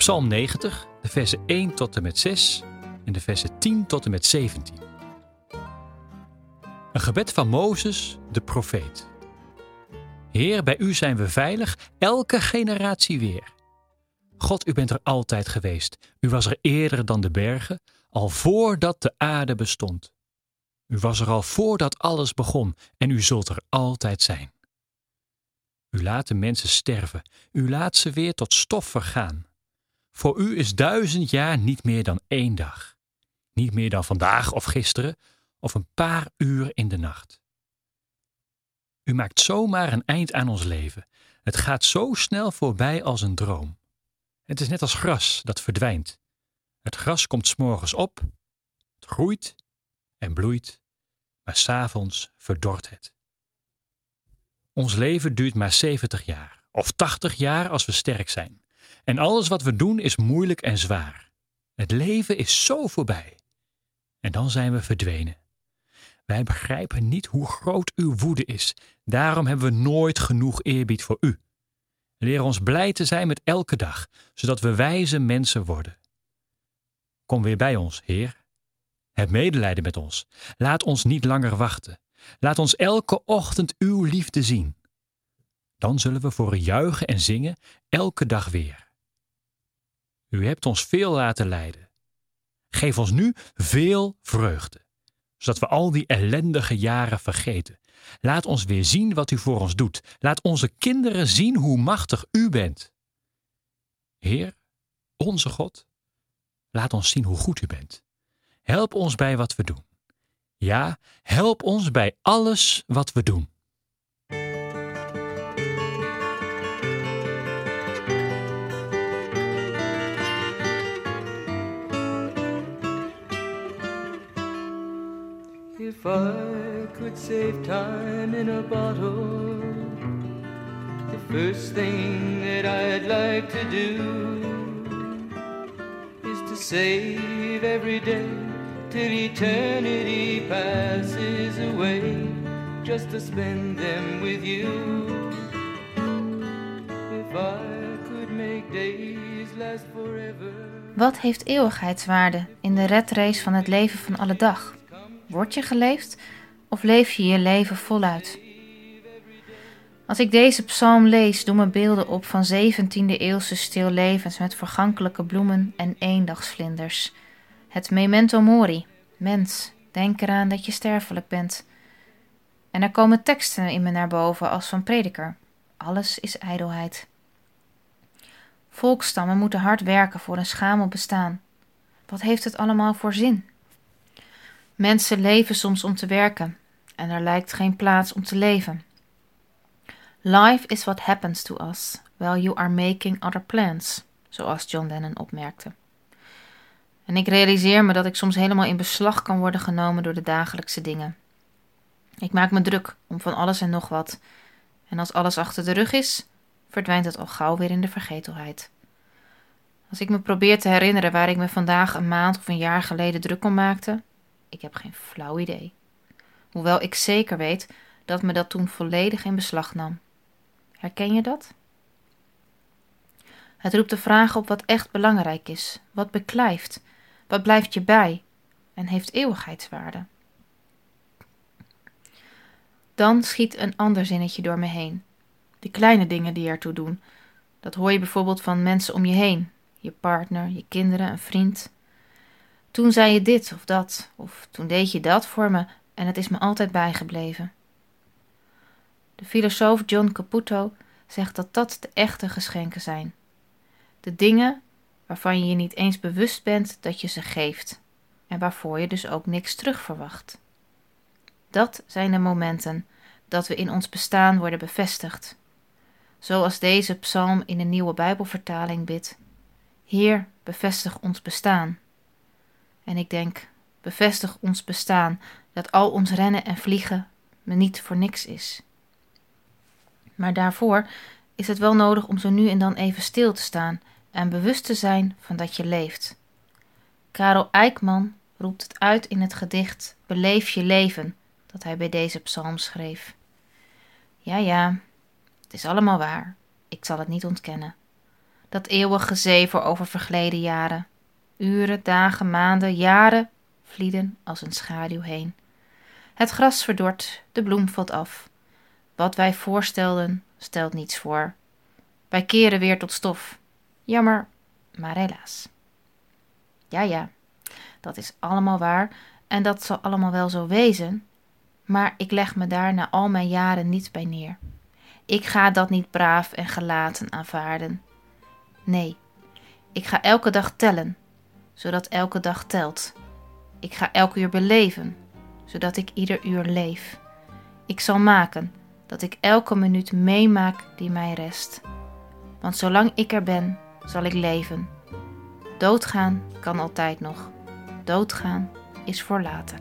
Psalm 90, de versen 1 tot en met 6 en de versen 10 tot en met 17. Een gebed van Mozes, de profeet. Heer, bij u zijn we veilig, elke generatie weer. God, u bent er altijd geweest. U was er eerder dan de bergen, al voordat de aarde bestond. U was er al voordat alles begon en u zult er altijd zijn. U laat de mensen sterven, u laat ze weer tot stof vergaan. Voor u is duizend jaar niet meer dan één dag. Niet meer dan vandaag of gisteren, of een paar uur in de nacht. U maakt zomaar een eind aan ons leven. Het gaat zo snel voorbij als een droom. Het is net als gras dat verdwijnt. Het gras komt s'morgens op, het groeit en bloeit, maar s'avonds verdort het. Ons leven duurt maar 70 jaar, of 80 jaar als we sterk zijn. En alles wat we doen is moeilijk en zwaar. Het leven is zo voorbij. En dan zijn we verdwenen. Wij begrijpen niet hoe groot uw woede is. Daarom hebben we nooit genoeg eerbied voor u. Leer ons blij te zijn met elke dag, zodat we wijze mensen worden. Kom weer bij ons, Heer. Heb medelijden met ons. Laat ons niet langer wachten. Laat ons elke ochtend uw liefde zien. Dan zullen we voor u juichen en zingen elke dag weer. U hebt ons veel laten lijden. Geef ons nu veel vreugde, zodat we al die ellendige jaren vergeten. Laat ons weer zien wat u voor ons doet. Laat onze kinderen zien hoe machtig u bent. Heer, onze God, laat ons zien hoe goed u bent. Help ons bij wat we doen. Ja, help ons bij alles wat we doen. If I could save time in a bottle, the first thing that I'd like to do is to save every day till eternity passes away, just to spend them with you. If I could make days last forever. Wat heeft eeuwigheidswaarde in de redrace van het leven van alle dag? Word je geleefd of leef je je leven voluit? Als ik deze psalm lees, doen me beelden op van 17e eeuwse stillevens met vergankelijke bloemen en eendagsvlinders. Het memento mori, mens, denk eraan dat je sterfelijk bent. En er komen teksten in me naar boven als van prediker. Alles is ijdelheid. Volkstammen moeten hard werken voor een schamel bestaan. Wat heeft het allemaal voor zin? Mensen leven soms om te werken en er lijkt geen plaats om te leven. Life is what happens to us while you are making other plans, zoals John Lennon opmerkte. En ik realiseer me dat ik soms helemaal in beslag kan worden genomen door de dagelijkse dingen. Ik maak me druk om van alles en nog wat. En als alles achter de rug is, verdwijnt het al gauw weer in de vergetelheid. Als ik me probeer te herinneren waar ik me vandaag een maand of een jaar geleden druk om maakte, ik heb geen flauw idee. Hoewel ik zeker weet dat me dat toen volledig in beslag nam. Herken je dat? Het roept de vraag op wat echt belangrijk is, wat beklijft, wat blijft je bij en heeft eeuwigheidswaarde. Dan schiet een ander zinnetje door me heen. De kleine dingen die ertoe doen. Dat hoor je bijvoorbeeld van mensen om je heen, je partner, je kinderen, een vriend. Toen zei je dit of dat, of toen deed je dat voor me en het is me altijd bijgebleven. De filosoof John Caputo zegt dat dat de echte geschenken zijn. De dingen waarvan je je niet eens bewust bent dat je ze geeft en waarvoor je dus ook niks terug verwacht. Dat zijn de momenten dat we in ons bestaan worden bevestigd. Zoals deze psalm in de nieuwe Bijbelvertaling bidt: Heer, bevestig ons bestaan. En ik denk, bevestig ons bestaan, dat al ons rennen en vliegen me niet voor niks is. Maar daarvoor is het wel nodig om zo nu en dan even stil te staan en bewust te zijn van dat je leeft. Karel Eijkman roept het uit in het gedicht Beleef je leven, dat hij bij deze psalm schreef. Ja, ja, het is allemaal waar, ik zal het niet ontkennen. Dat eeuwige zeven over vergleden jaren. Uren, dagen, maanden, jaren vlieden als een schaduw heen. Het gras verdort, de bloem valt af. Wat wij voorstelden, stelt niets voor. Wij keren weer tot stof. Jammer, maar helaas. Ja, ja, dat is allemaal waar en dat zal allemaal wel zo wezen, maar ik leg me daar na al mijn jaren niet bij neer. Ik ga dat niet braaf en gelaten aanvaarden. Nee, ik ga elke dag tellen, zodat elke dag telt. Ik ga elk uur beleven, zodat ik ieder uur leef. Ik zal maken dat ik elke minuut meemaak die mij rest. Want zolang ik er ben, zal ik leven. Doodgaan kan altijd nog. Doodgaan is voor later.